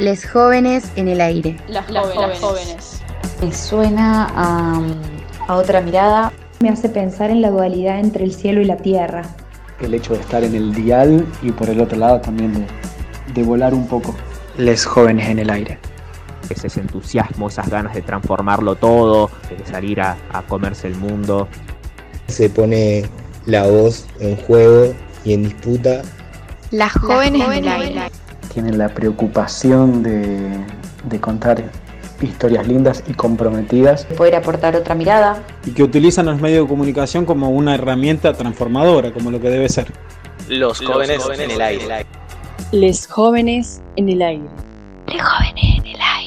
Les jóvenes en el aire. Las, jóvenes. Me suena a, a otra mirada. Me hace pensar en la dualidad entre el cielo y la tierra. El hecho de estar en el dial y por el otro lado también de, de volar un poco. Les jóvenes en el aire ese entusiasmo, esas ganas de transformarlo todo, de salir a, a, comerse el mundo. Se pone la voz en juego y en disputa. Las jóvenes, Las jóvenes en el aire. Tienen la preocupación de, de contar historias lindas y comprometidas. Poder aportar otra mirada. Y que utilizan los medios de comunicación como una herramienta transformadora, como lo que debe ser. Los jóvenes, los jóvenes en el aire. Les jóvenes en el aire. Les jóvenes en el aire.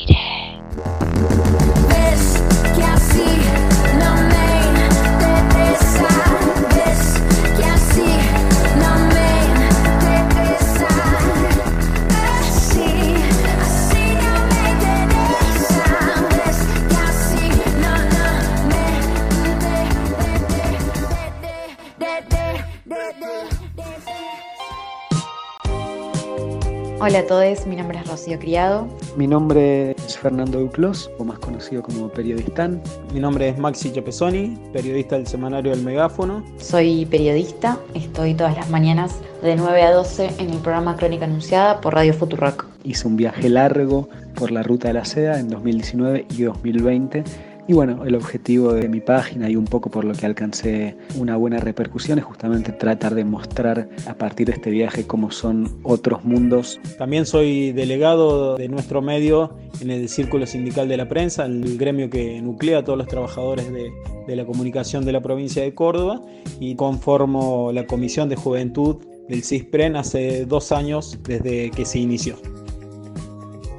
Hola a todos, mi nombre es Rocío Criado. Mi nombre es Fernando Duclos, o más conocido como Periodistán. Mi nombre es Maxi Chapesoni, periodista del semanario El Megáfono. Soy periodista, estoy todas las mañanas de 9 a 12 en el programa Crónica Anunciada por Radio Futurock. Hice un viaje largo por la Ruta de la Seda en 2019 y 2020 y bueno, el objetivo de mi página y un poco por lo que alcancé una buena repercusión es justamente tratar de mostrar a partir de este viaje cómo son otros mundos. También soy delegado de nuestro medio en el Círculo Sindical de la Prensa, el gremio que nuclea a todos los trabajadores de, de la comunicación de la provincia de Córdoba y conformo la Comisión de Juventud del CISPREN hace dos años desde que se inició.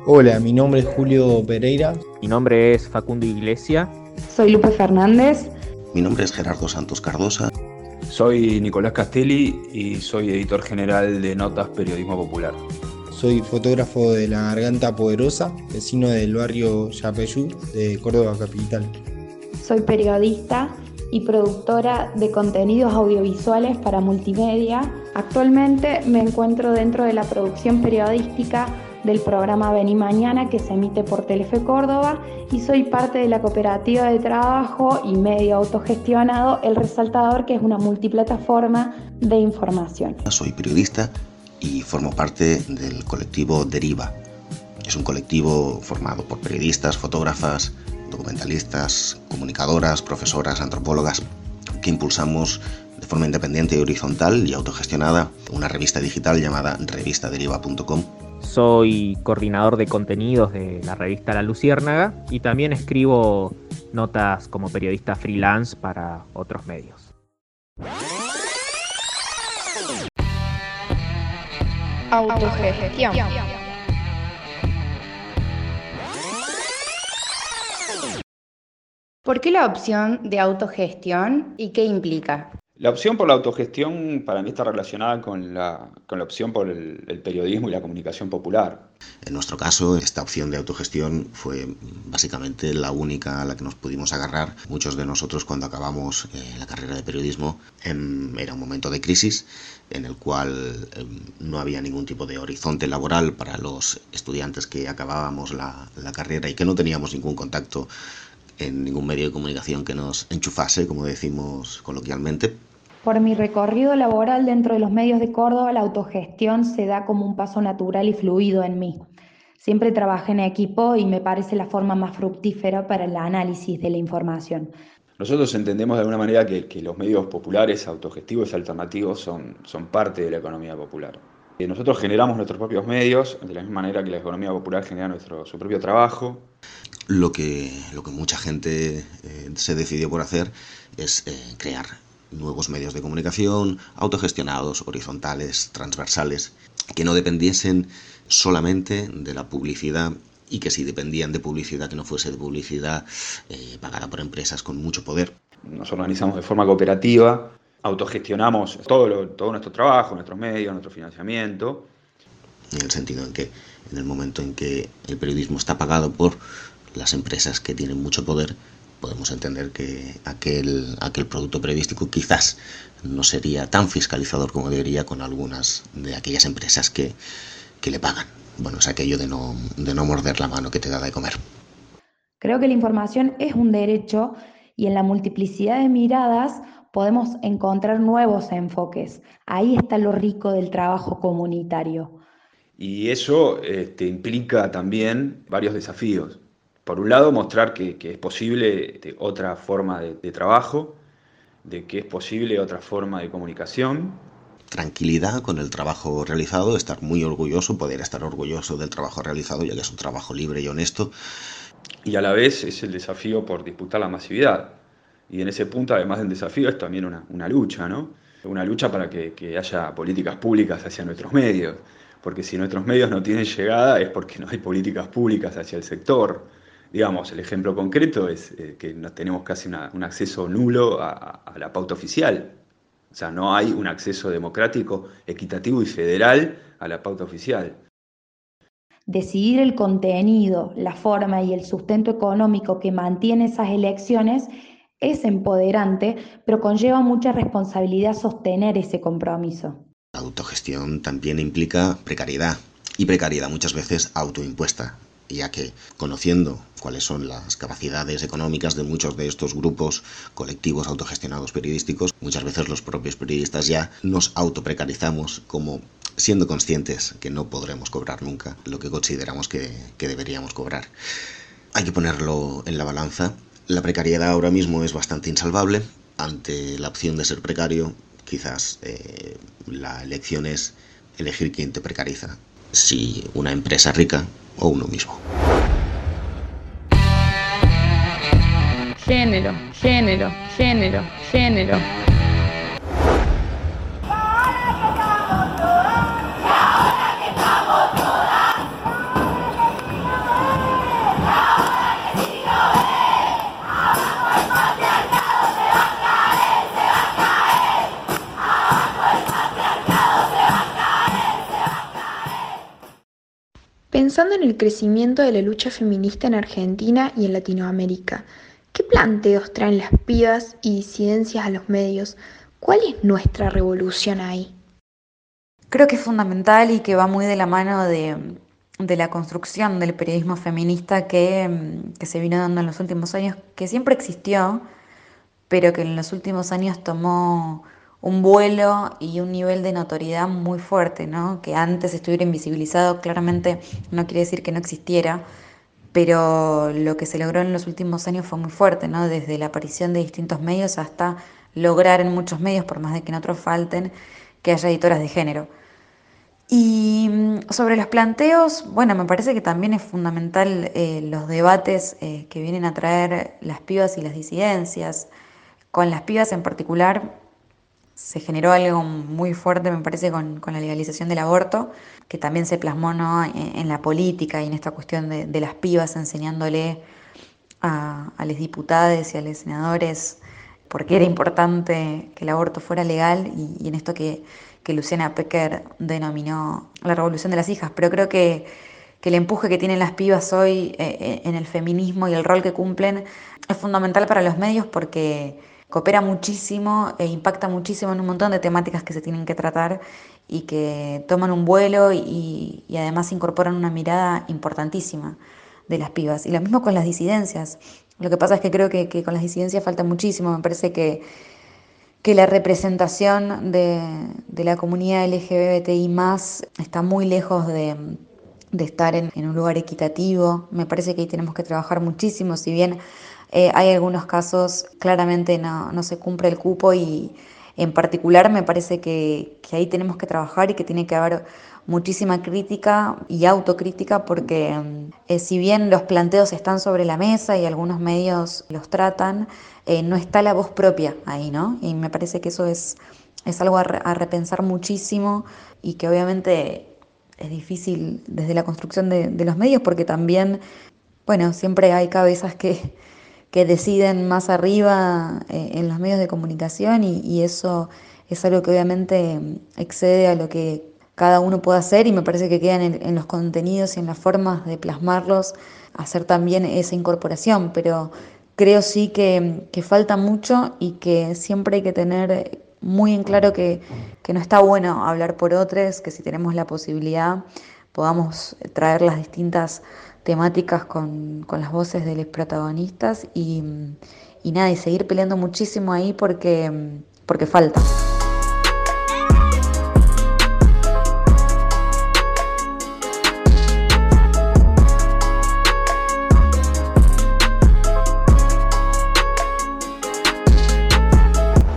Hola, mi nombre es Julio Pereira. Mi nombre es Facundo Iglesia. Soy Lupe Fernández. Mi nombre es Gerardo Santos Cardosa. Soy Nicolás Castelli y soy editor general de Notas Periodismo Popular. Soy fotógrafo de La Garganta Poderosa, vecino del barrio Yapeyú de Córdoba Capital. Soy periodista y productora de contenidos audiovisuales para multimedia. Actualmente me encuentro dentro de la producción periodística del programa Vení Mañana que se emite por Telefe Córdoba y soy parte de la cooperativa de trabajo y medio autogestionado El Resaltador que es una multiplataforma de información. Soy periodista y formo parte del colectivo Deriva. Es un colectivo formado por periodistas, fotógrafas, documentalistas, comunicadoras, profesoras, antropólogas que impulsamos de forma independiente y horizontal y autogestionada una revista digital llamada revistaderiva.com soy coordinador de contenidos de la revista La Luciérnaga y también escribo notas como periodista freelance para otros medios. Autogestión. ¿Por qué la opción de autogestión y qué implica? La opción por la autogestión para mí está relacionada con la, con la opción por el, el, periodismo y la comunicación popular. En nuestro caso, esta opción de autogestión fue básicamente la única a la que nos pudimos agarrar. Muchos de nosotros cuando acabamos eh, la carrera de periodismo eh, era un momento de crisis en el cual eh, no había ningún tipo de horizonte laboral para los estudiantes que acabábamos la, la carrera y que no teníamos ningún contacto en ningún medio de comunicación que nos enchufase, como decimos coloquialmente. Por mi recorrido laboral dentro de los medios de Córdoba, la autogestión se da como un paso natural y fluido en mí. Siempre trabajé en equipo y me parece la forma más fructífera para el análisis de la información. Nosotros entendemos de alguna manera que, que los medios populares, autogestivos y alternativos son, son parte de la economía popular. Nosotros generamos nuestros propios medios, de la misma manera que la economía popular genera nuestro, su propio trabajo. Lo que, lo que mucha gente eh, se decidió por hacer es eh, crear nuevos medios de comunicación autogestionados, horizontales, transversales, que no dependiesen solamente de la publicidad y que si dependían de publicidad que no fuese de publicidad eh, pagada por empresas con mucho poder. Nos organizamos de forma cooperativa, autogestionamos todo, lo, todo nuestro trabajo, nuestros medios, nuestro financiamiento. En el sentido en que en el momento en que el periodismo está pagado por las empresas que tienen mucho poder, podemos entender que aquel, aquel producto periodístico quizás no sería tan fiscalizador como debería con algunas de aquellas empresas que, que le pagan. bueno, es aquello de no, de no morder la mano que te da de comer. Creo que la información es un derecho y en la multiplicidad de miradas podemos encontrar nuevos enfoques. Ahí está lo rico del trabajo comunitario. Y eso este, implica también varios desafíos. Por un lado, mostrar que, es posible este, otra forma de, de trabajo, de que es posible otra forma de comunicación, tranquilidad con el trabajo realizado, estar muy orgulloso, poder estar orgulloso del trabajo realizado, ya que es un trabajo libre y honesto. Y a la vez es el desafío por disputar la masividad. Y en ese punto, además del desafío, es también una, una lucha, ¿no? Una lucha para que, que haya políticas públicas hacia nuestros medios. Porque si nuestros medios no tienen llegada es porque no hay políticas públicas hacia el sector. Digamos, el ejemplo concreto es eh, que no tenemos casi un acceso nulo a, a la pauta oficial. O sea, no hay un acceso democrático, equitativo y federal a la pauta oficial. Decidir el contenido, la forma y el sustento económico que mantiene esas elecciones es empoderante, pero conlleva mucha responsabilidad sostener ese compromiso. La autogestión también implica precariedad, y precariedad muchas veces autoimpuesta ya que conociendo cuáles son las capacidades económicas de muchos de estos grupos colectivos autogestionados periodísticos, muchas veces los propios periodistas ya nos autoprecarizamos como siendo conscientes que no podremos cobrar nunca lo que consideramos que, deberíamos cobrar. Hay que ponerlo en la balanza. La precariedad ahora mismo es bastante insalvable. Ante la opción de ser precario, quizás eh, la elección es elegir quién te precariza. Si una empresa rica o uno mismo. Género, género, género, género. Pensando en el crecimiento de la lucha feminista en Argentina y en Latinoamérica, ¿qué planteos traen las pibas y disidencias a los medios? ¿Cuál es nuestra revolución ahí? Creo que es fundamental y que va muy de la mano de, la construcción del periodismo feminista que, que se vino dando en los últimos años, que siempre existió, pero que en los últimos años tomó un vuelo y un nivel de notoriedad muy fuerte, ¿no? Que antes estuviera invisibilizado, claramente no quiere decir que no existiera, pero lo que se logró en los últimos años fue muy fuerte, ¿no? Desde la aparición de distintos medios hasta lograr en muchos medios, por más de que en otros falten, que haya editoras de género. Y mm, sobre los planteos, bueno, me parece que también es fundamental eh, los debates eh, que vienen a traer las pibas y las disidencias. Con las pibas en particular, se generó algo muy fuerte, me parece, con, la legalización del aborto, que también se plasmó en, la política y en esta cuestión de, las pibas enseñándole a, los diputados y a los senadores por qué era importante que el aborto fuera legal y, en esto que, Luciana Pecker denominó la revolución de las hijas. Pero creo que, que el empuje que tienen las pibas hoy eh, eh, en el feminismo y el rol que cumplen es fundamental para los medios porque coopera muchísimo e impacta muchísimo en un montón de temáticas que se tienen que tratar y que toman un vuelo y, además incorporan una mirada importantísima de las pibas. Y lo mismo con las disidencias. Lo que pasa es que creo que, con las disidencias falta muchísimo. Me parece que, que la representación de, la comunidad LGBTI está muy lejos de, estar en, en un lugar equitativo. Me parece que ahí tenemos que trabajar muchísimo. Si bien eh, hay algunos casos, claramente no, se cumple el cupo y en particular me parece que, ahí tenemos que trabajar y que tiene que haber muchísima crítica y autocrítica porque eh, si bien los planteos están sobre la mesa y algunos medios los tratan, eh, no está la voz propia ahí, ¿no? Y me parece que eso es, es algo a, repensar muchísimo y que obviamente es difícil desde la construcción de los medios porque también, bueno, siempre hay cabezas que que deciden más arriba eh, en los medios de comunicación y, eso es algo que obviamente excede a lo que cada uno puede hacer y me parece que quedan en, los contenidos y en las formas de plasmarlos hacer también esa incorporación, pero creo sí que, falta mucho y que siempre hay que tener muy en claro que, que no está bueno hablar por otros, que si tenemos la posibilidad podamos traer las distintas temáticas con, las voces de los protagonistas y, y nada, y seguir peleando muchísimo ahí porque, porque falta.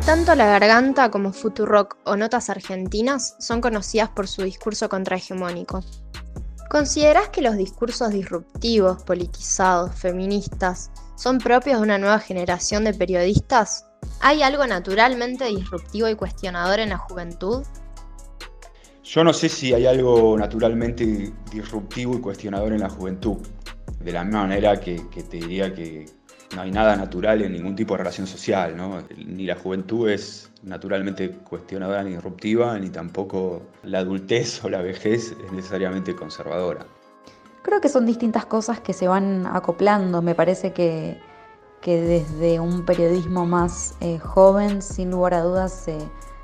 Tanto La Garganta como Futurock o Notas Argentinas son conocidas por su discurso contrahegemónico. ¿Considerás que los discursos disruptivos, politizados, feministas, son propios de una nueva generación de periodistas? ¿Hay algo naturalmente disruptivo y cuestionador en la juventud? Yo no sé si hay algo naturalmente disruptivo y cuestionador en la juventud. De la misma manera que, te diría que no hay nada natural en ningún tipo de relación social, ¿no? Ni la juventud es naturalmente cuestionadora ni disruptiva, ni tampoco la adultez o la vejez es necesariamente conservadora. Creo que son distintas cosas que se van acoplando. Me parece que, que desde un periodismo más eh, joven, sin lugar a dudas, se,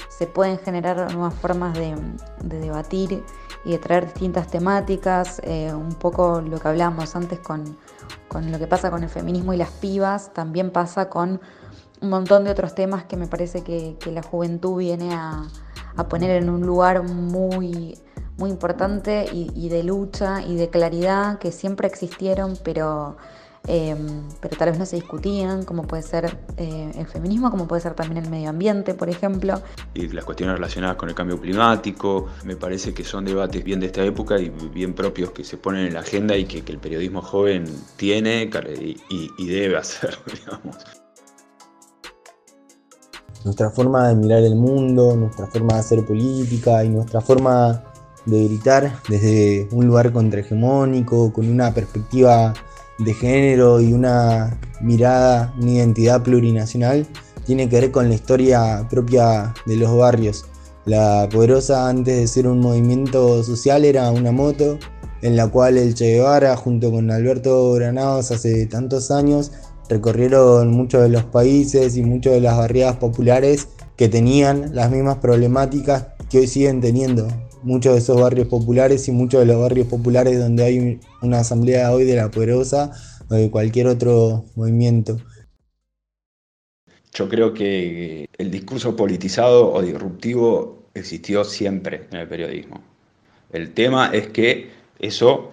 se pueden generar nuevas formas de, de, debatir y de traer distintas temáticas. Eh, un poco lo que hablábamos antes con, con lo que pasa con el feminismo y las pibas, también pasa con un montón de otros temas que me parece que, la juventud viene a, poner en un lugar muy, muy importante y, de lucha y de claridad que siempre existieron, pero, em, pero tal vez no se discutían, como puede ser eh, el feminismo, como puede ser también el medio ambiente, por ejemplo. Y las cuestiones relacionadas con el cambio climático, me parece que son debates bien de esta época y bien propios que se ponen en la agenda y que, el periodismo joven tiene y, y debe hacer, digamos nuestra forma de mirar el mundo, nuestra forma de hacer política y nuestra forma de gritar desde un lugar contrahegemónico, con una perspectiva de género y una mirada, una identidad plurinacional, tiene que ver con la historia propia de los barrios. La Poderosa antes de ser un movimiento social era una moto en la cual el Che Guevara junto con Alberto Granados hace tantos años recorrieron muchos de los países y muchas de las barriadas populares que tenían las mismas problemáticas que hoy siguen teniendo. Muchos de esos barrios populares y muchos de los barrios populares donde hay una asamblea hoy de la poderosa o de cualquier otro movimiento. Yo creo que el discurso politizado o disruptivo existió siempre en el periodismo. El tema es que eso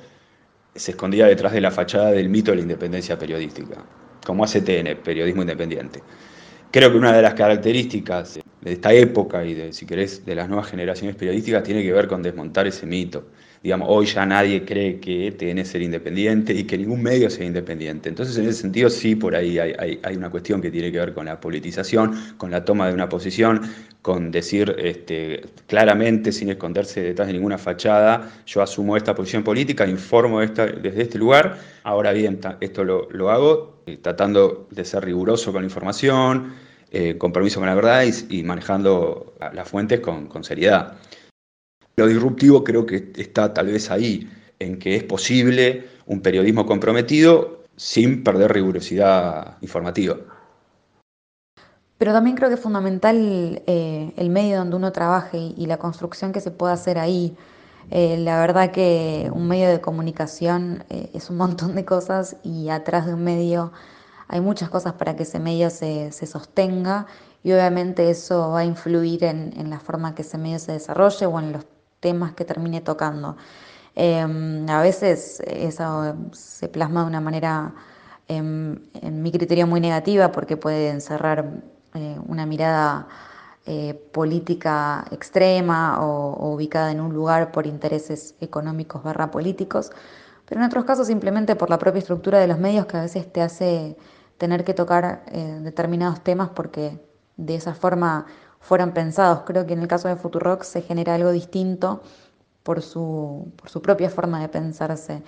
se escondía detrás de la fachada del mito de la independencia periodística como ACTN, Periodismo Independiente. Creo que una de las características de esta época y de, si querés, de las nuevas generaciones periodísticas tiene que ver con desmontar ese mito. Digamos, hoy ya nadie cree que TN ser independiente y que ningún medio sea independiente. Entonces, en ese sentido, sí, por ahí hay, una cuestión que tiene que ver con la politización, con la toma de una posición, con decir este, claramente, sin esconderse detrás de ninguna fachada, yo asumo esta posición política, informo desde este lugar. Ahora bien, esto lo, lo hago eh, tratando de ser riguroso con la información, eh, compromiso con la verdad y, manejando las fuentes con, seriedad. Lo disruptivo creo que está tal vez ahí, en que es posible un periodismo comprometido sin perder rigurosidad informativa. Pero también creo que es fundamental eh, el medio donde uno trabaje y, la construcción que se pueda hacer ahí. Eh, la verdad que un medio de comunicación es un montón de cosas y atrás de un medio hay muchas cosas para que ese medio se, sostenga y obviamente eso va a influir en, la forma que ese medio se desarrolle o en los temas que termine tocando. Em, a veces eso se plasma de una manera, em, en mi criterio, muy negativa porque puede encerrar eh, una mirada eh, política extrema o, ubicada en un lugar por intereses económicos barra políticos, pero en otros casos simplemente por la propia estructura de los medios que a veces te hace tener que tocar eh, determinados temas porque de esa forma fueran pensados. Creo que en el caso de Futurock se genera algo distinto por su, por su propia forma de pensarse.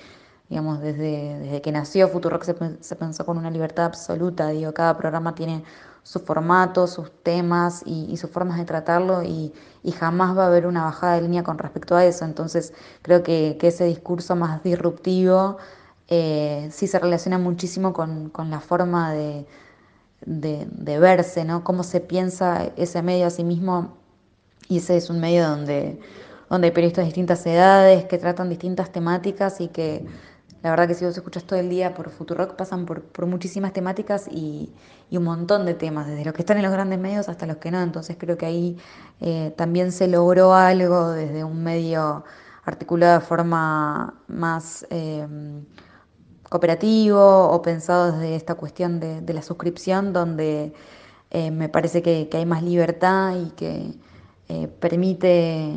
Digamos, desde, desde que nació Futurock se, pensó con una libertad absoluta. Digo, cada programa tiene su formato, sus temas y, sus formas de tratarlo y, y, jamás va a haber una bajada de línea con respecto a eso. Entonces creo que, que ese discurso más disruptivo eh, sí se relaciona muchísimo con, la forma de, verse, ¿no? Cómo se piensa ese medio a sí mismo y ese es un medio donde, donde hay periodistas de distintas edades que tratan distintas temáticas y que la verdad que si vos escuchas todo el día por Futurock pasan por, muchísimas temáticas y, un montón de temas, desde los que están en los grandes medios hasta los que no. Entonces creo que ahí eh, también se logró algo desde un medio articulado de forma más eh, cooperativo o pensado desde esta cuestión de, la suscripción, donde eh, me parece que, hay más libertad y que permite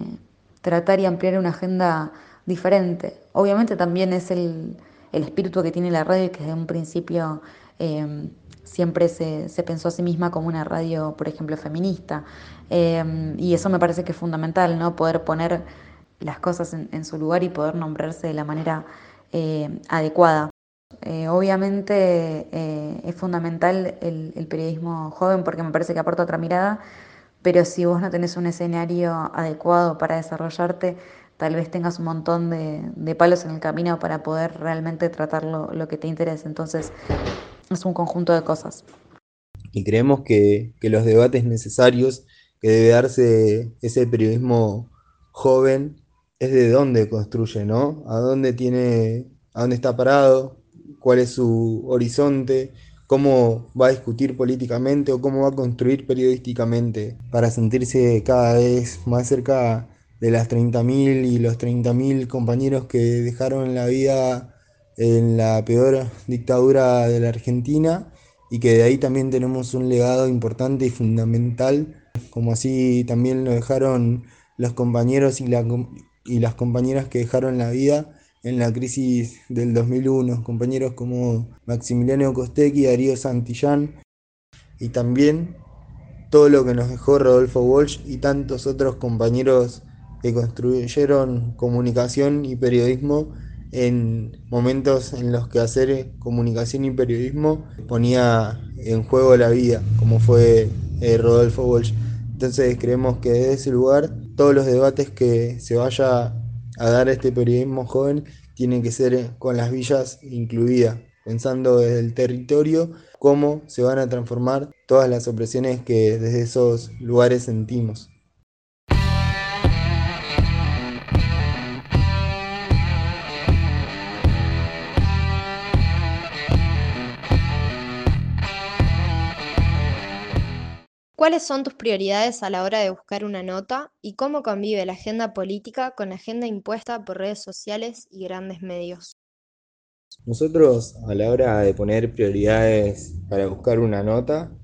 tratar y ampliar una agenda diferente. Obviamente también es el, espíritu que tiene la radio y que desde un principio em, siempre se, pensó a sí misma como una radio, por ejemplo, feminista. Em, y eso me parece que es fundamental, ¿no? Poder poner las cosas en, su lugar y poder nombrarse de la manera eh, adecuada. Eh, obviamente eh, es fundamental el, periodismo joven porque me parece que aporta otra mirada, pero si vos no tenés un escenario adecuado para desarrollarte, tal vez tengas un montón de, palos en el camino para poder realmente tratar lo, que te interesa. Entonces, es un conjunto de cosas. Y creemos que, los debates necesarios que debe darse ese periodismo joven es de dónde construye, ¿no? A dónde tiene, a dónde está parado, cuál es su horizonte, cómo va a discutir políticamente o cómo va a construir periodísticamente para sentirse cada vez más cerca de las 30.000 y los 30.000 compañeros que dejaron la vida en la peor dictadura de la Argentina y que de ahí también tenemos un legado importante y fundamental, como así también lo dejaron los compañeros y, y las compañeras que dejaron la vida en la crisis del 2001, compañeros como Maximiliano Costecchi, Darío Santillán y también todo lo que nos dejó Rodolfo Walsh y tantos otros compañeros que construyeron comunicación y periodismo en momentos en los que hacer comunicación y periodismo ponía en juego la vida, como fue eh, Rodolfo Walsh. Entonces creemos que desde ese lugar todos los debates que se vaya a dar este periodismo joven tienen que ser con las villas incluidas, pensando desde el territorio cómo se van a transformar todas las opresiones que desde esos lugares sentimos. ¿Cuáles son tus prioridades a la hora de buscar una nota y cómo convive la agenda política con la agenda impuesta por redes sociales y grandes medios? Nosotros a la hora de poner prioridades para buscar una nota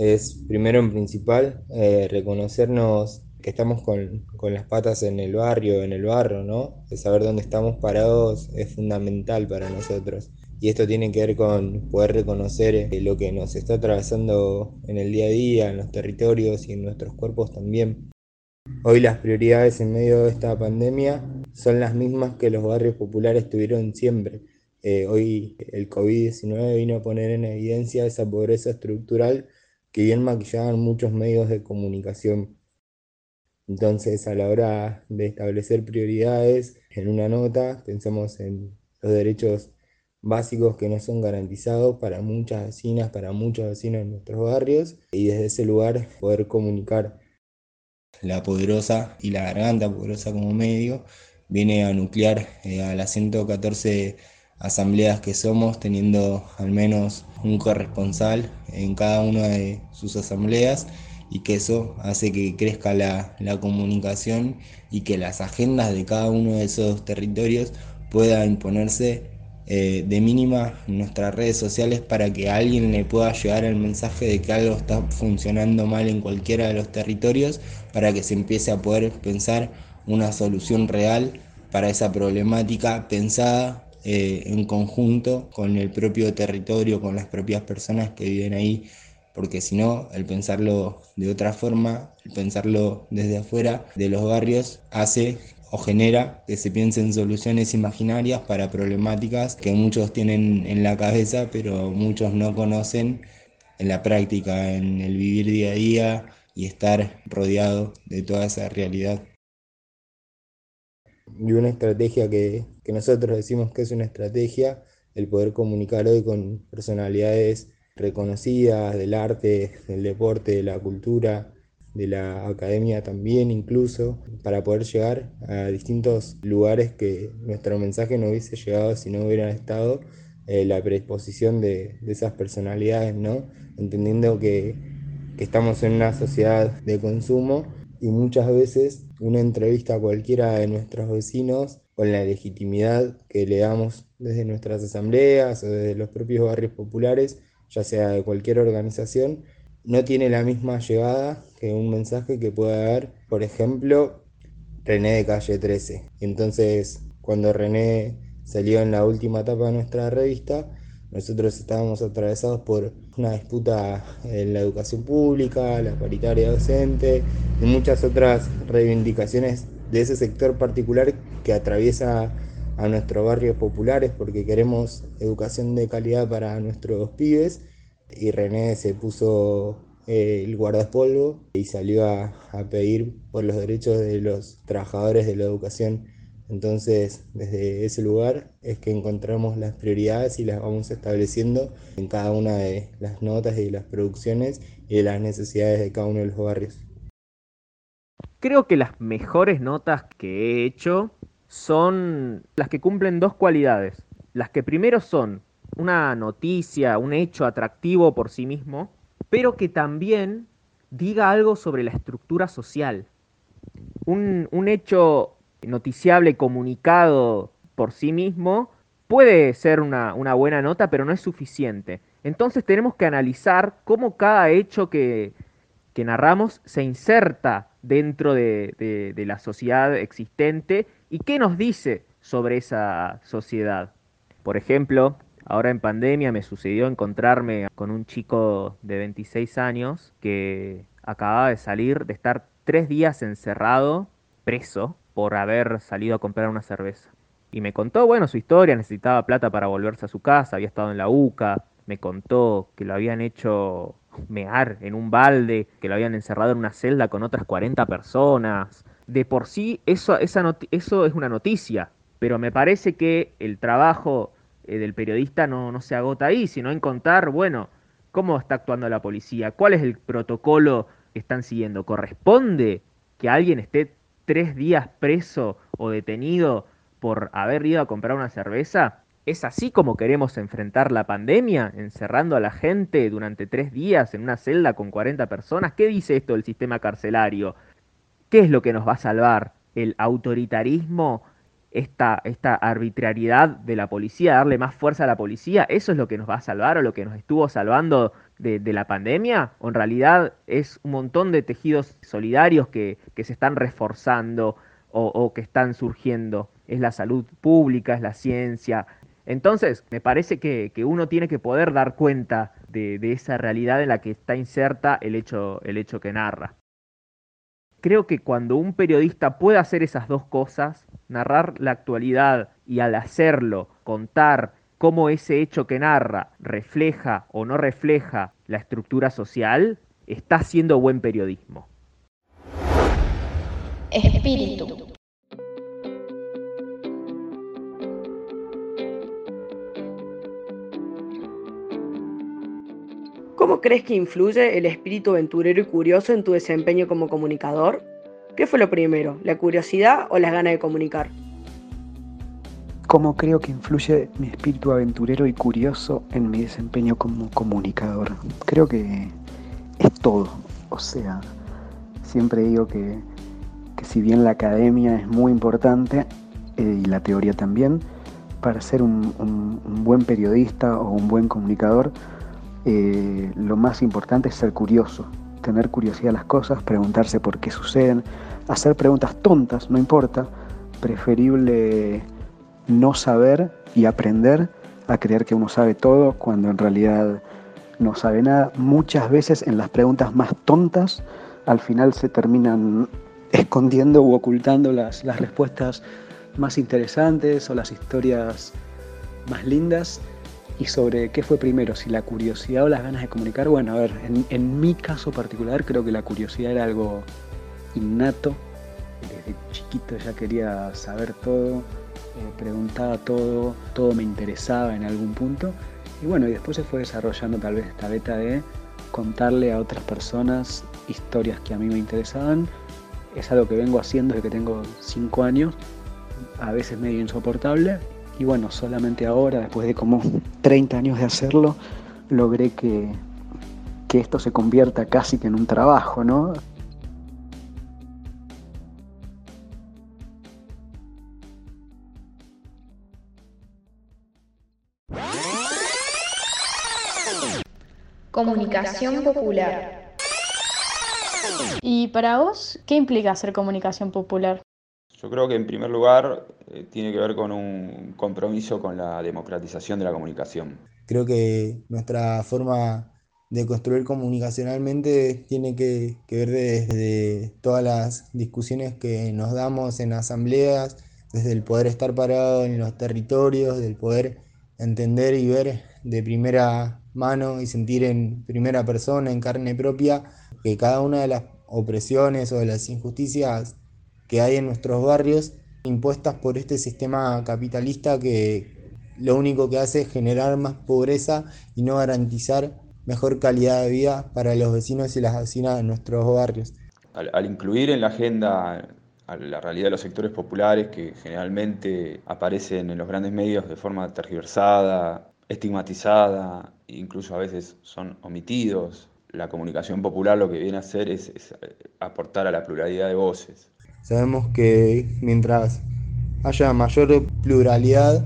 es primero en principal eh, reconocernos que estamos con, con, las patas en el barrio, en el barro, ¿no? De saber dónde estamos parados es fundamental para nosotros y esto tiene que ver con poder reconocer eh, lo que nos está atravesando en el día a día, en los territorios y en nuestros cuerpos también. Hoy las prioridades en medio de esta pandemia son las mismas que los barrios populares tuvieron siempre. Eh, hoy el COVID-19 vino a poner en evidencia esa pobreza estructural que bien maquillaban muchos medios de comunicación. Entonces, a la hora de establecer prioridades en una nota, pensamos en los derechos básicos que no son garantizados para muchas vecinas, para muchos vecinos en nuestros barrios y desde ese lugar poder comunicar. La poderosa y la garganta poderosa como medio viene a nuclear eh, a las 114 asambleas que somos teniendo al menos un corresponsal en cada una de sus asambleas y que eso hace que crezca la, la comunicación y que las agendas de cada uno de esos territorios pueda imponerse eh, de mínima nuestras redes sociales para que alguien le pueda llegar el mensaje de que algo está funcionando mal en cualquiera de los territorios, para que se empiece a poder pensar una solución real para esa problemática pensada eh, en conjunto con el propio territorio, con las propias personas que viven ahí, porque si no, el pensarlo de otra forma, el pensarlo desde afuera de los barrios, hace o genera que se piensen soluciones imaginarias para problemáticas que muchos tienen en la cabeza, pero muchos no conocen en la práctica, en el vivir día a día y estar rodeado de toda esa realidad. Y una estrategia que, que nosotros decimos que es una estrategia, el poder comunicar hoy con personalidades reconocidas del arte, del deporte, de la cultura, de la academia también incluso, para poder llegar a distintos lugares que nuestro mensaje no hubiese llegado si no hubieran estado eh, la predisposición de, esas personalidades, ¿no? Entendiendo que, que estamos en una sociedad de consumo y muchas veces una entrevista a cualquiera de nuestros vecinos con la legitimidad que le damos desde nuestras asambleas o desde los propios barrios populares, ya sea de cualquier organización, no tiene la misma llegada que un mensaje que pueda dar, por ejemplo, René de Calle 13. Entonces, cuando René salió en la última etapa de nuestra revista, nosotros estábamos atravesados por una disputa en la educación pública, la paritaria docente y muchas otras reivindicaciones de ese sector particular que atraviesa a nuestros barrios populares porque queremos educación de calidad para nuestros pibes y René se puso eh, el guardapolvo y salió a, pedir por los derechos de los trabajadores de la educación entonces, desde ese lugar es que encontramos las prioridades y las vamos estableciendo en cada una de las notas y las producciones y las necesidades de cada uno de los barrios. Creo que las mejores notas que he hecho son las que cumplen dos cualidades. Las que primero son una noticia, un hecho atractivo por sí mismo, pero que también diga algo sobre la estructura social. Un, un hecho noticiable comunicado por sí mismo puede ser una, buena nota, pero no es suficiente. Entonces tenemos que analizar cómo cada hecho que, narramos se inserta dentro de, de, la sociedad existente y qué nos dice sobre esa sociedad. Por ejemplo, ahora en pandemia me sucedió encontrarme con un chico de 26 años que acababa de salir de estar tres días encerrado, preso, por haber salido a comprar una cerveza. Y me contó, bueno, su historia, necesitaba plata para volverse a su casa, había estado en la UCA, me contó que lo habían hecho mear en un balde, que lo habían encerrado en una celda con otras 40 personas. De por sí eso, eso es una noticia, pero me parece que el trabajo eh, del periodista no, no se agota ahí, sino en contar, bueno, cómo está actuando la policía, cuál es el protocolo que están siguiendo. ¿Corresponde que alguien esté tres días preso o detenido por haber ido a comprar una cerveza? ¿Es así como queremos enfrentar la pandemia? ¿Encerrando a la gente durante tres días en una celda con 40 personas? ¿Qué dice esto del sistema carcelario? ¿Qué es lo que nos va a salvar? ¿El autoritarismo? Esta, esta arbitrariedad de la policía, darle más fuerza a la policía, ¿eso es lo que nos va a salvar o lo que nos estuvo salvando de, la pandemia o en realidad es un montón de tejidos solidarios que, se están reforzando o, que están surgiendo. Es la salud pública, es la ciencia. Entonces, me parece que, uno tiene que poder dar cuenta de, esa realidad en la que está inserta el hecho, el hecho que narra. Creo que cuando un periodista puede hacer esas dos cosas, narrar la actualidad y al hacerlo, contar cómo ese hecho que narra refleja o no refleja la estructura social, está haciendo buen periodismo. Espíritu. ¿Cómo crees que influye el espíritu aventurero y curioso en tu desempeño como comunicador? ¿Qué fue lo primero, la curiosidad o las ganas de comunicar? cómo creo que influye mi espíritu aventurero y curioso en mi desempeño como comunicador. Creo que es todo. O sea, siempre digo que, si bien la academia es muy importante eh, y la teoría también, para ser un, buen periodista o un buen comunicador, eh, lo más importante es ser curioso, tener curiosidad a las cosas, preguntarse por qué suceden, hacer preguntas tontas, no importa, preferible no saber y aprender a creer que uno sabe todo cuando en realidad no sabe nada. Muchas veces en las preguntas más tontas al final se terminan escondiendo u ocultando las, las respuestas más interesantes o las historias más lindas. Y sobre qué fue primero, si la curiosidad o las ganas de comunicar. Bueno, a ver, en, mi caso particular creo que la curiosidad era algo innato. Desde chiquito ya quería saber todo, eh, preguntaba todo, todo me interesaba en algún punto. Y bueno, y después se fue desarrollando tal vez esta beta de contarle a otras personas historias que a mí me interesaban. Es algo que vengo haciendo desde que tengo 5 años, a veces medio insoportable. Y bueno, solamente ahora, después de como 30 años de hacerlo, logré que, que esto se convierta casi que en un trabajo, ¿no? Comunicación popular. ¿Y para vos qué implica hacer comunicación popular? Yo creo que en primer lugar eh, tiene que ver con un compromiso con la democratización de la comunicación. Creo que nuestra forma de construir comunicacionalmente tiene que, que ver desde todas las discusiones que nos damos en asambleas, desde el poder estar parado en los territorios, del poder entender y ver de primera mano y sentir en primera persona, en carne propia, que cada una de las opresiones o de las injusticias que hay en nuestros barrios impuestas por este sistema capitalista que lo único que hace es generar más pobreza y no garantizar mejor calidad de vida para los vecinos y las vecinas de nuestros barrios. Al, incluir en la agenda la realidad de los sectores populares que generalmente aparecen en los grandes medios de forma tergiversada, estigmatizada, incluso a veces son omitidos. La comunicación popular lo que viene a hacer es aportar a la pluralidad de voces. Sabemos que mientras haya mayor pluralidad,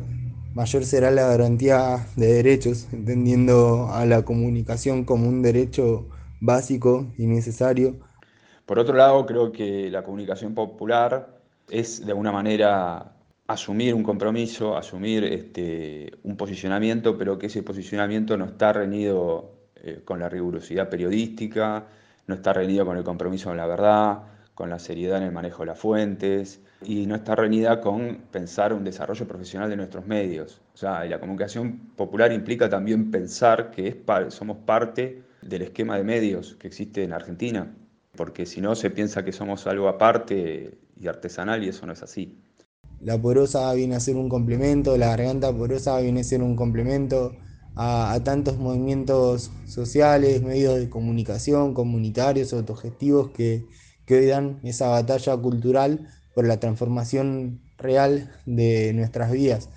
mayor será la garantía de derechos, entendiendo a la comunicación como un derecho básico y necesario. Por otro lado, creo que la comunicación popular es de alguna manera asumir un compromiso, asumir este, un posicionamiento, pero que ese posicionamiento no está reñido eh, con la rigurosidad periodística, no está reñido con el compromiso con la verdad, con la seriedad en el manejo de las fuentes y no está reñida con pensar un desarrollo profesional de nuestros medios. O sea, la comunicación popular implica también pensar que es, somos parte del esquema de medios que existe en Argentina, porque si no se piensa que somos algo aparte y artesanal y eso no es así. La porosa viene a ser un complemento, la garganta porosa viene a ser un complemento a, a tantos movimientos sociales, medios de comunicación, comunitarios, autogestivos que, que hoy dan esa batalla cultural por la transformación real de nuestras vidas.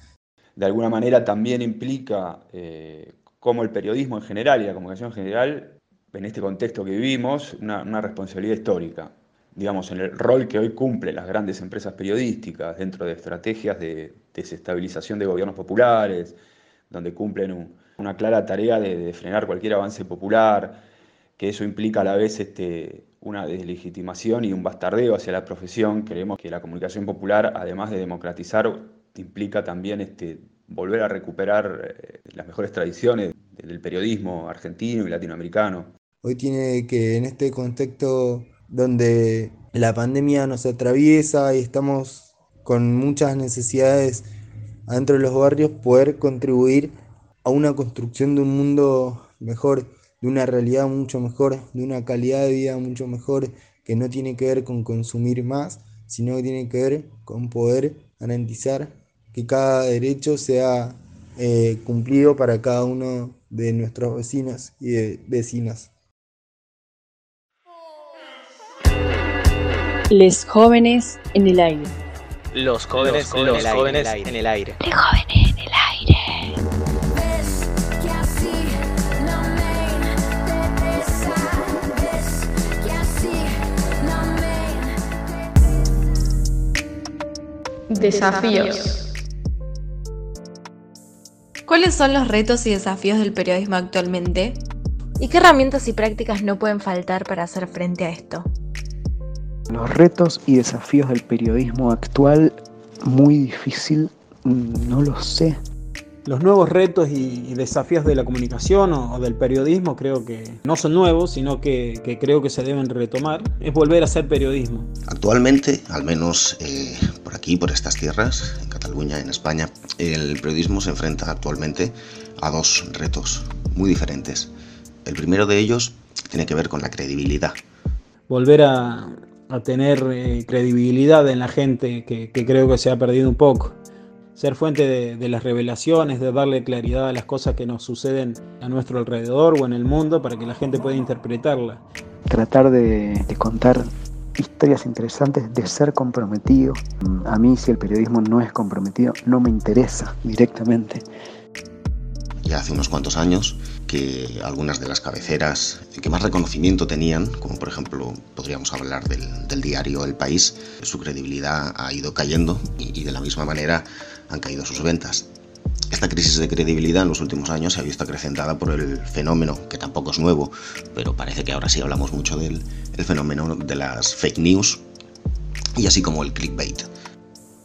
De alguna manera también implica eh, cómo el periodismo en general y la comunicación en general, en este contexto que vivimos, una, responsabilidad histórica. Digamos, en el rol que hoy cumplen las grandes empresas periodísticas dentro de estrategias de desestabilización de gobiernos populares, donde cumplen un, una clara tarea de, frenar cualquier avance popular, que eso implica a la vez este, una deslegitimación y un bastardeo hacia la profesión. Creemos que la comunicación popular, además de democratizar, implica también este, volver a recuperar eh, las mejores tradiciones del periodismo argentino y latinoamericano. Hoy tiene que, en este contexto donde la pandemia nos atraviesa y estamos con muchas necesidades adentro de los barrios, poder contribuir a una construcción de un mundo mejor de una realidad mucho mejor, de una calidad de vida mucho mejor, que no tiene que ver con consumir más, sino que tiene que ver con poder garantizar que cada derecho sea eh, cumplido para cada uno de nuestros vecinos y de vecinas. Les jóvenes en el aire. Los jóvenes, los jóvenes, los jóvenes en el aire. Los jóvenes en el aire. Desafíos. ¿Cuáles son los retos y desafíos del periodismo actualmente? ¿Y qué herramientas y prácticas no pueden faltar para hacer frente a esto? Los retos y desafíos del periodismo actual, muy difícil, no lo sé. Los nuevos retos y desafíos de la comunicación o, del periodismo creo que no son nuevos, sino que, que, creo que se deben retomar. Es volver a hacer periodismo. Actualmente, al menos eh, por aquí, por estas tierras, en Cataluña, en España, el periodismo se enfrenta actualmente a dos retos muy diferentes. El primero de ellos tiene que ver con la credibilidad. Volver a, a tener eh, credibilidad en la gente que, que creo que se ha perdido un poco ser fuente de, de, las revelaciones, de darle claridad a las cosas que nos suceden a nuestro alrededor o en el mundo para que la gente pueda interpretarla. tratar de, de contar historias interesantes, de ser comprometido. A mí si el periodismo no es comprometido, no me interesa directamente. Ya hace unos cuantos años que algunas de las cabeceras que más reconocimiento tenían, como por ejemplo podríamos hablar del, diario El País, su credibilidad ha ido cayendo y, y de la misma manera han caído sus ventas. Esta crisis de credibilidad en los últimos años se ha visto acrecentada por el fenómeno, que tampoco es nuevo, pero parece que ahora sí hablamos mucho del el fenómeno de las fake news y así como el clickbait.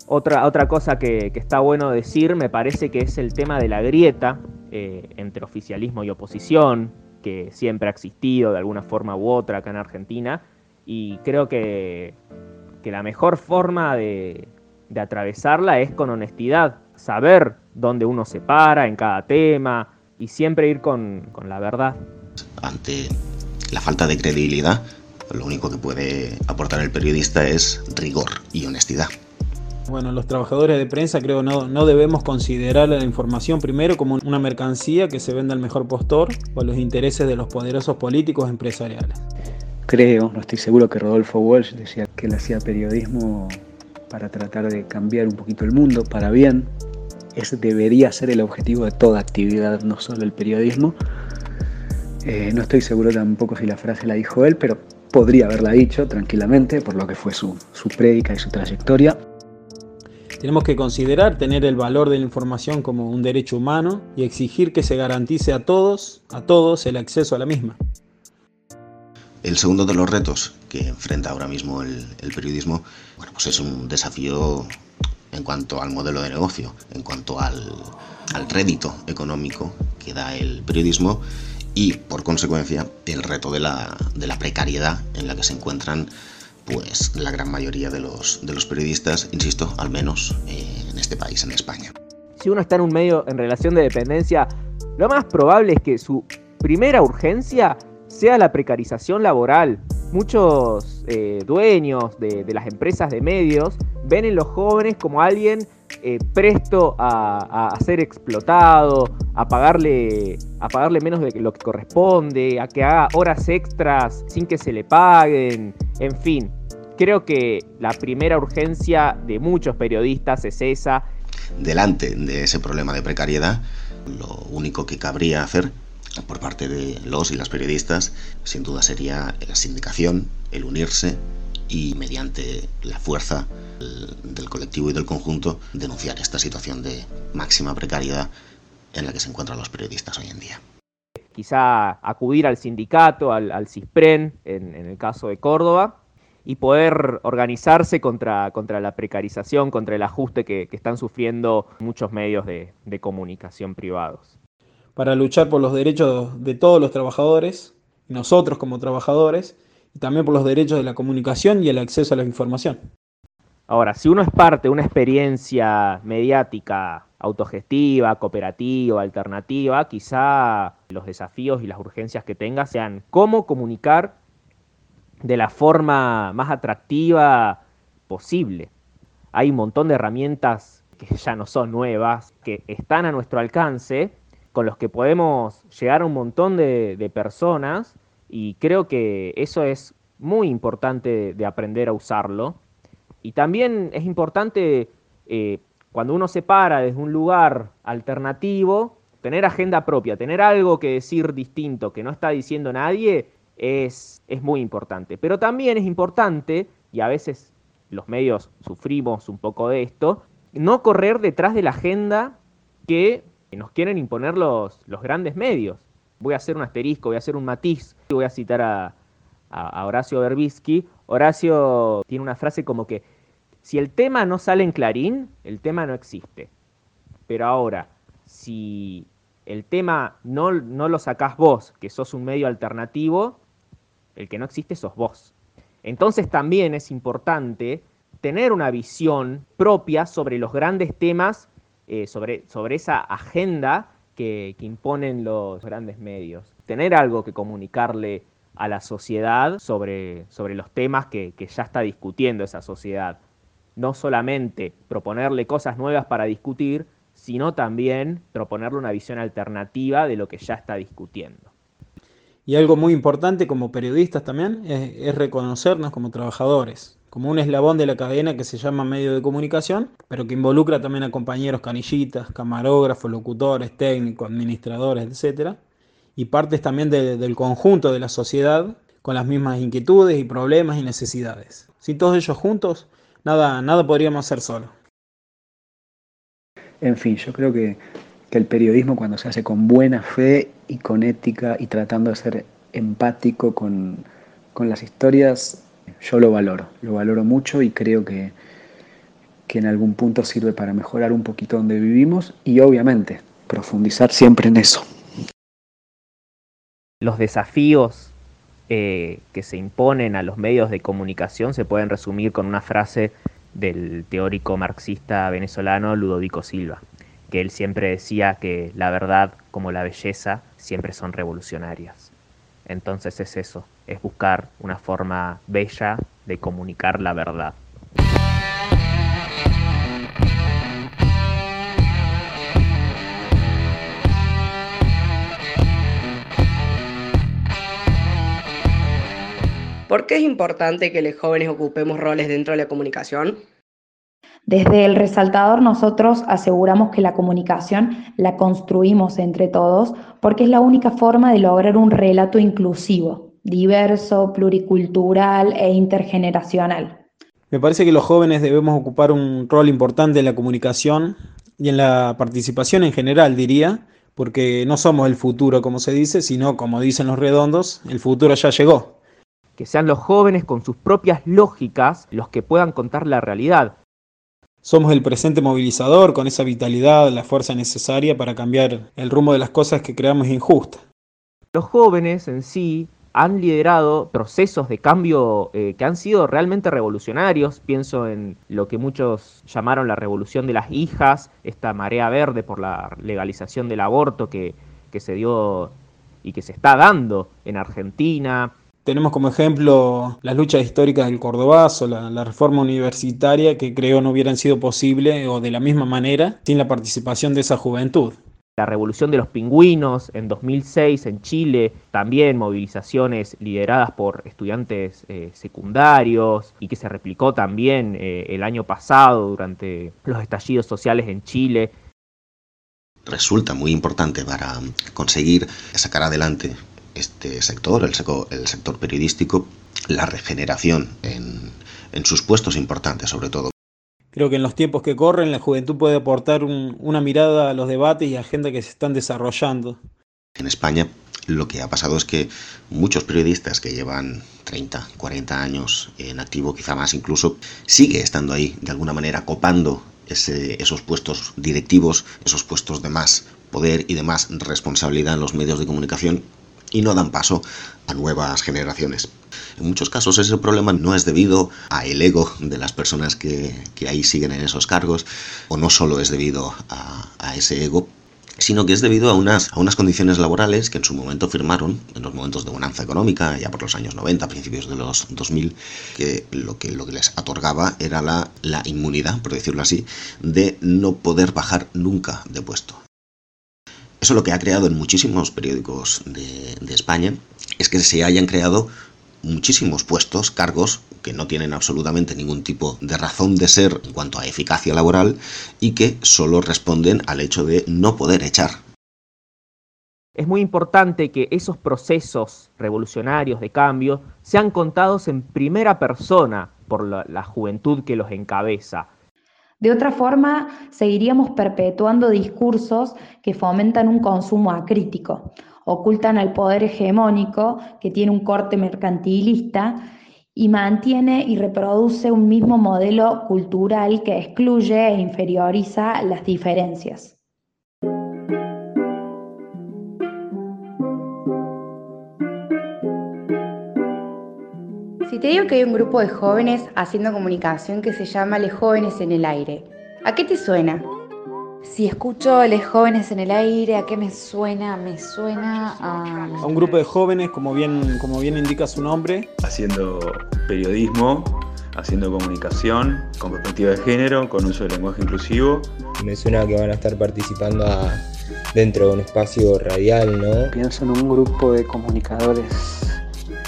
Otra, otra cosa que, que está bueno decir me parece que es el tema de la grieta eh, entre oficialismo y oposición, que siempre ha existido de alguna forma u otra acá en Argentina, y creo que, que la mejor forma de, de atravesarla es con honestidad, saber dónde uno se para en cada tema y siempre ir con, con la verdad. Ante la falta de credibilidad, lo único que puede aportar el periodista es rigor y honestidad. Bueno, los trabajadores de prensa creo no, no debemos considerar la información primero como una mercancía que se vende al mejor postor o a los intereses de los poderosos políticos empresariales. Creo, no estoy seguro que Rodolfo Walsh decía que él hacía periodismo para tratar de cambiar un poquito el mundo para bien. Ese debería ser el objetivo de toda actividad, no solo el periodismo. Eh, no estoy seguro tampoco si la frase la dijo él, pero podría haberla dicho tranquilamente por lo que fue su, su prédica y su trayectoria. Tenemos que considerar tener el valor de la información como un derecho humano y exigir que se garantice a todos, a todos el acceso a la misma. El segundo de los retos que enfrenta ahora mismo el, periodismo, bueno, pues es un desafío en cuanto al modelo de negocio, en cuanto al, al rédito económico que da el periodismo y por consecuencia el reto de la, de la precariedad en la que se encuentran pues la gran mayoría de los, de los periodistas, insisto, al menos eh, en este país, en España. Si uno está en un medio en relación de dependencia, lo más probable es que su primera urgencia sea la precarización laboral. Muchos eh, dueños de, las empresas de medios ven en los jóvenes como alguien eh, presto a, a, ser explotado, a pagarle, a pagarle menos de lo que corresponde, a que haga horas extras sin que se le paguen, en fin. Creo que la primera urgencia de muchos periodistas es esa. Delante de ese problema de precariedad, lo único que cabría hacer por parte de los y las periodistas, sin duda sería la sindicación, el unirse y mediante la fuerza del colectivo y del conjunto denunciar esta situación de máxima precariedad en la que se encuentran los periodistas hoy en día. Quizá acudir al sindicato, al, al CISPREN, en, el caso de Córdoba, y poder organizarse contra, contra la precarización, contra el ajuste que, están sufriendo muchos medios de comunicación privados. Para luchar por los derechos de todos los trabajadores, nosotros como trabajadores, y también por los derechos de la comunicación y el acceso a la información. Ahora, si uno es parte de una experiencia mediática autogestiva, cooperativa, alternativa, quizá los desafíos y las urgencias que tenga sean cómo comunicar de la forma más atractiva posible. Hay un montón de herramientas que ya no son nuevas, que están a nuestro alcance, con los que podemos llegar a un montón de, personas y creo que eso es muy importante de aprender a usarlo. Y también es importante, eh, cuando uno se para desde un lugar alternativo, tener agenda propia, tener algo que decir distinto que no está diciendo nadie, es, es muy importante. Pero también es importante, y a veces los medios sufrimos un poco de esto, no correr detrás de la agenda que nos quieren imponer los, los grandes medios. Voy a hacer un asterisco, voy a hacer un matiz, voy a citar a, a, Horacio Berbisky, Horacio tiene una frase como que si el tema no sale en Clarín, el tema no existe. Pero ahora, si el tema no, no lo sacás vos, que sos un medio alternativo, el que no existe sos vos. Entonces también es importante tener una visión propia sobre los grandes temas, eh, sobre, sobre esa agenda que, que imponen los grandes medios. Tener algo que comunicarle a la sociedad sobre, sobre los temas que, que, ya está discutiendo esa sociedad. No solamente proponerle cosas nuevas para discutir, sino también proponerle una visión alternativa de lo que ya está discutiendo. Y algo muy importante como periodistas también es, reconocernos como trabajadores, como un eslabón de la cadena que se llama medio de comunicación, pero que involucra también a compañeros canillitas, camarógrafos, locutores, técnicos, administradores, etc. Y partes también de- del conjunto de la sociedad con las mismas inquietudes y problemas y necesidades. Sin todos ellos juntos, nada, nada podríamos hacer solos. En fin, yo creo que, que el periodismo cuando se hace con buena fe y con ética y tratando de ser empático con, con las historias, yo lo valoro, lo valoro mucho y creo que, que en algún punto sirve para mejorar un poquito donde vivimos y obviamente profundizar siempre en eso. Los desafíos eh, que se imponen a los medios de comunicación se pueden resumir con una frase del teórico marxista venezolano Ludovico Silva, que él siempre decía que la verdad como la belleza siempre son revolucionarias. Entonces es eso, es buscar una forma bella de comunicar la verdad. ¿Por qué es importante que los jóvenes ocupemos roles dentro de la comunicación? Desde el resaltador nosotros aseguramos que la comunicación la construimos entre todos porque es la única forma de lograr un relato inclusivo, diverso, pluricultural e intergeneracional. Me parece que los jóvenes debemos ocupar un rol importante en la comunicación y en la participación en general, diría, porque no somos el futuro, como se dice, sino, como dicen los redondos, el futuro ya llegó. Que sean los jóvenes con sus propias lógicas los que puedan contar la realidad. Somos el presente movilizador con esa vitalidad, la fuerza necesaria para cambiar el rumbo de las cosas que creamos injustas. Los jóvenes en sí han liderado procesos de cambio eh, que han sido realmente revolucionarios. Pienso en lo que muchos llamaron la revolución de las hijas, esta marea verde por la legalización del aborto que, que se dio y que se está dando en Argentina. Tenemos como ejemplo las luchas históricas del Cordobazo, la, la, reforma universitaria que creo no hubieran sido posible o de la misma manera sin la participación de esa juventud. La revolución de los pingüinos en 2006 en Chile, también movilizaciones lideradas por estudiantes eh, secundarios y que se replicó también eh, el año pasado durante los estallidos sociales en Chile. Resulta muy importante para conseguir sacar adelante este sector, el, seco, el sector periodístico, la regeneración en, en, sus puestos importantes sobre todo. Creo que en los tiempos que corren la juventud puede aportar un, una mirada a los debates y agenda que se están desarrollando. En España lo que ha pasado es que muchos periodistas que llevan 30, 40 años en activo, quizá más incluso, sigue estando ahí de alguna manera copando ese, esos puestos directivos, esos puestos de más poder y de más responsabilidad en los medios de comunicación y no dan paso a nuevas generaciones. En muchos casos ese problema no es debido a el ego de las personas que, que ahí siguen en esos cargos, o no solo es debido a, a ese ego, sino que es debido a unas, a unas condiciones laborales que en su momento firmaron, en los momentos de bonanza económica, ya por los años 90, principios de los 2000, que lo que, lo que les otorgaba era la, la inmunidad, por decirlo así, de no poder bajar nunca de puesto. Eso lo que ha creado en muchísimos periódicos de, España es que se hayan creado muchísimos puestos, cargos que no tienen absolutamente ningún tipo de razón de ser en cuanto a eficacia laboral y que solo responden al hecho de no poder echar. Es muy importante que esos procesos revolucionarios de cambio sean contados en primera persona por la juventud que los encabeza, de otra forma, seguiríamos perpetuando discursos que fomentan un consumo acrítico, ocultan al poder hegemónico que tiene un corte mercantilista y mantiene y reproduce un mismo modelo cultural que excluye e inferioriza las diferencias. Te digo que hay un grupo de jóvenes haciendo comunicación que se llama Les Jóvenes en el Aire, ¿a qué te suena? Si escucho Les Jóvenes en el Aire, ¿a qué me suena? Me suena a... A un grupo de jóvenes, como bien, como bien indica su nombre. Haciendo periodismo, haciendo comunicación, con perspectiva de género, con uso de lenguaje inclusivo. Me suena que van a estar participando a, dentro de un espacio radial, ¿no? Pienso en un grupo de comunicadores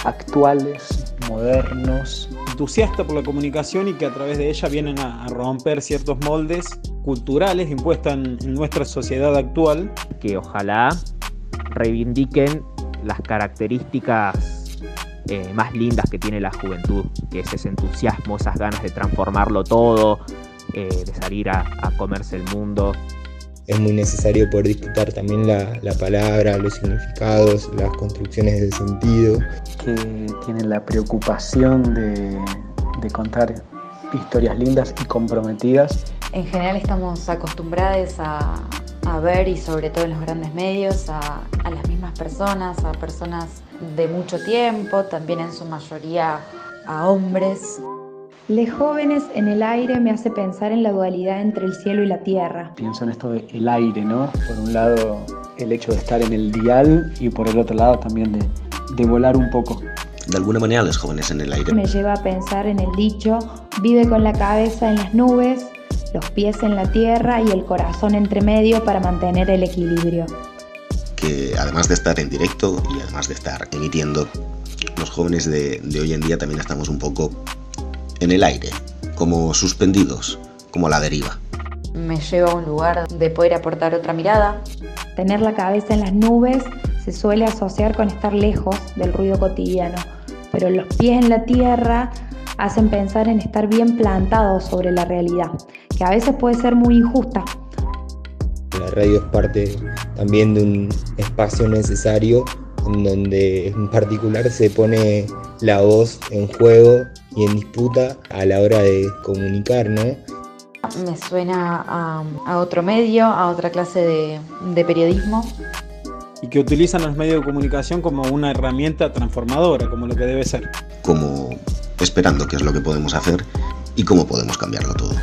actuales, modernos. Entusiasta por la comunicación y que a través de ella vienen a, a romper ciertos moldes culturales impuestos en, en nuestra sociedad actual. Que ojalá reivindiquen las características eh, más lindas que tiene la juventud, que es ese entusiasmo, esas ganas de transformarlo todo, eh, de salir a, a, comerse el mundo. Es muy necesario poder disputar también la, la, palabra, los significados, las construcciones de sentido. Que tienen la preocupación de, de contar historias lindas y comprometidas. En general estamos acostumbrados a, a ver y sobre todo en los grandes medios a, a, las mismas personas, a personas de mucho tiempo, también en su mayoría a hombres. Les jóvenes en el aire me hace pensar en la dualidad entre el cielo y la tierra. Pienso en esto del aire, ¿no? Por un lado el hecho de estar en el dial y por el otro lado también de, de volar un poco. De alguna manera los jóvenes en el aire me lleva a pensar en el dicho, vive con la cabeza en las nubes los pies en la tierra y el corazón entre medio para mantener el equilibrio. Que además de estar en directo y además de estar emitiendo, los jóvenes de, de hoy en día también estamos un poco en el aire, como suspendidos, como a la deriva. Me lleva a un lugar de poder aportar otra mirada. Tener la cabeza en las nubes se suele asociar con estar lejos del ruido cotidiano, pero los pies en la tierra hacen pensar en estar bien plantados sobre la realidad, que a veces puede ser muy injusta. La radio es parte también de un espacio necesario en donde en particular se pone la voz en juego y en disputa a la hora de comunicar, ¿no? Me suena a, a otro medio, a otra clase de, de periodismo. Y que utilizan los medios de comunicación como una herramienta transformadora, como lo que debe ser. Como esperando qué es lo que podemos hacer y cómo podemos cambiarlo todo.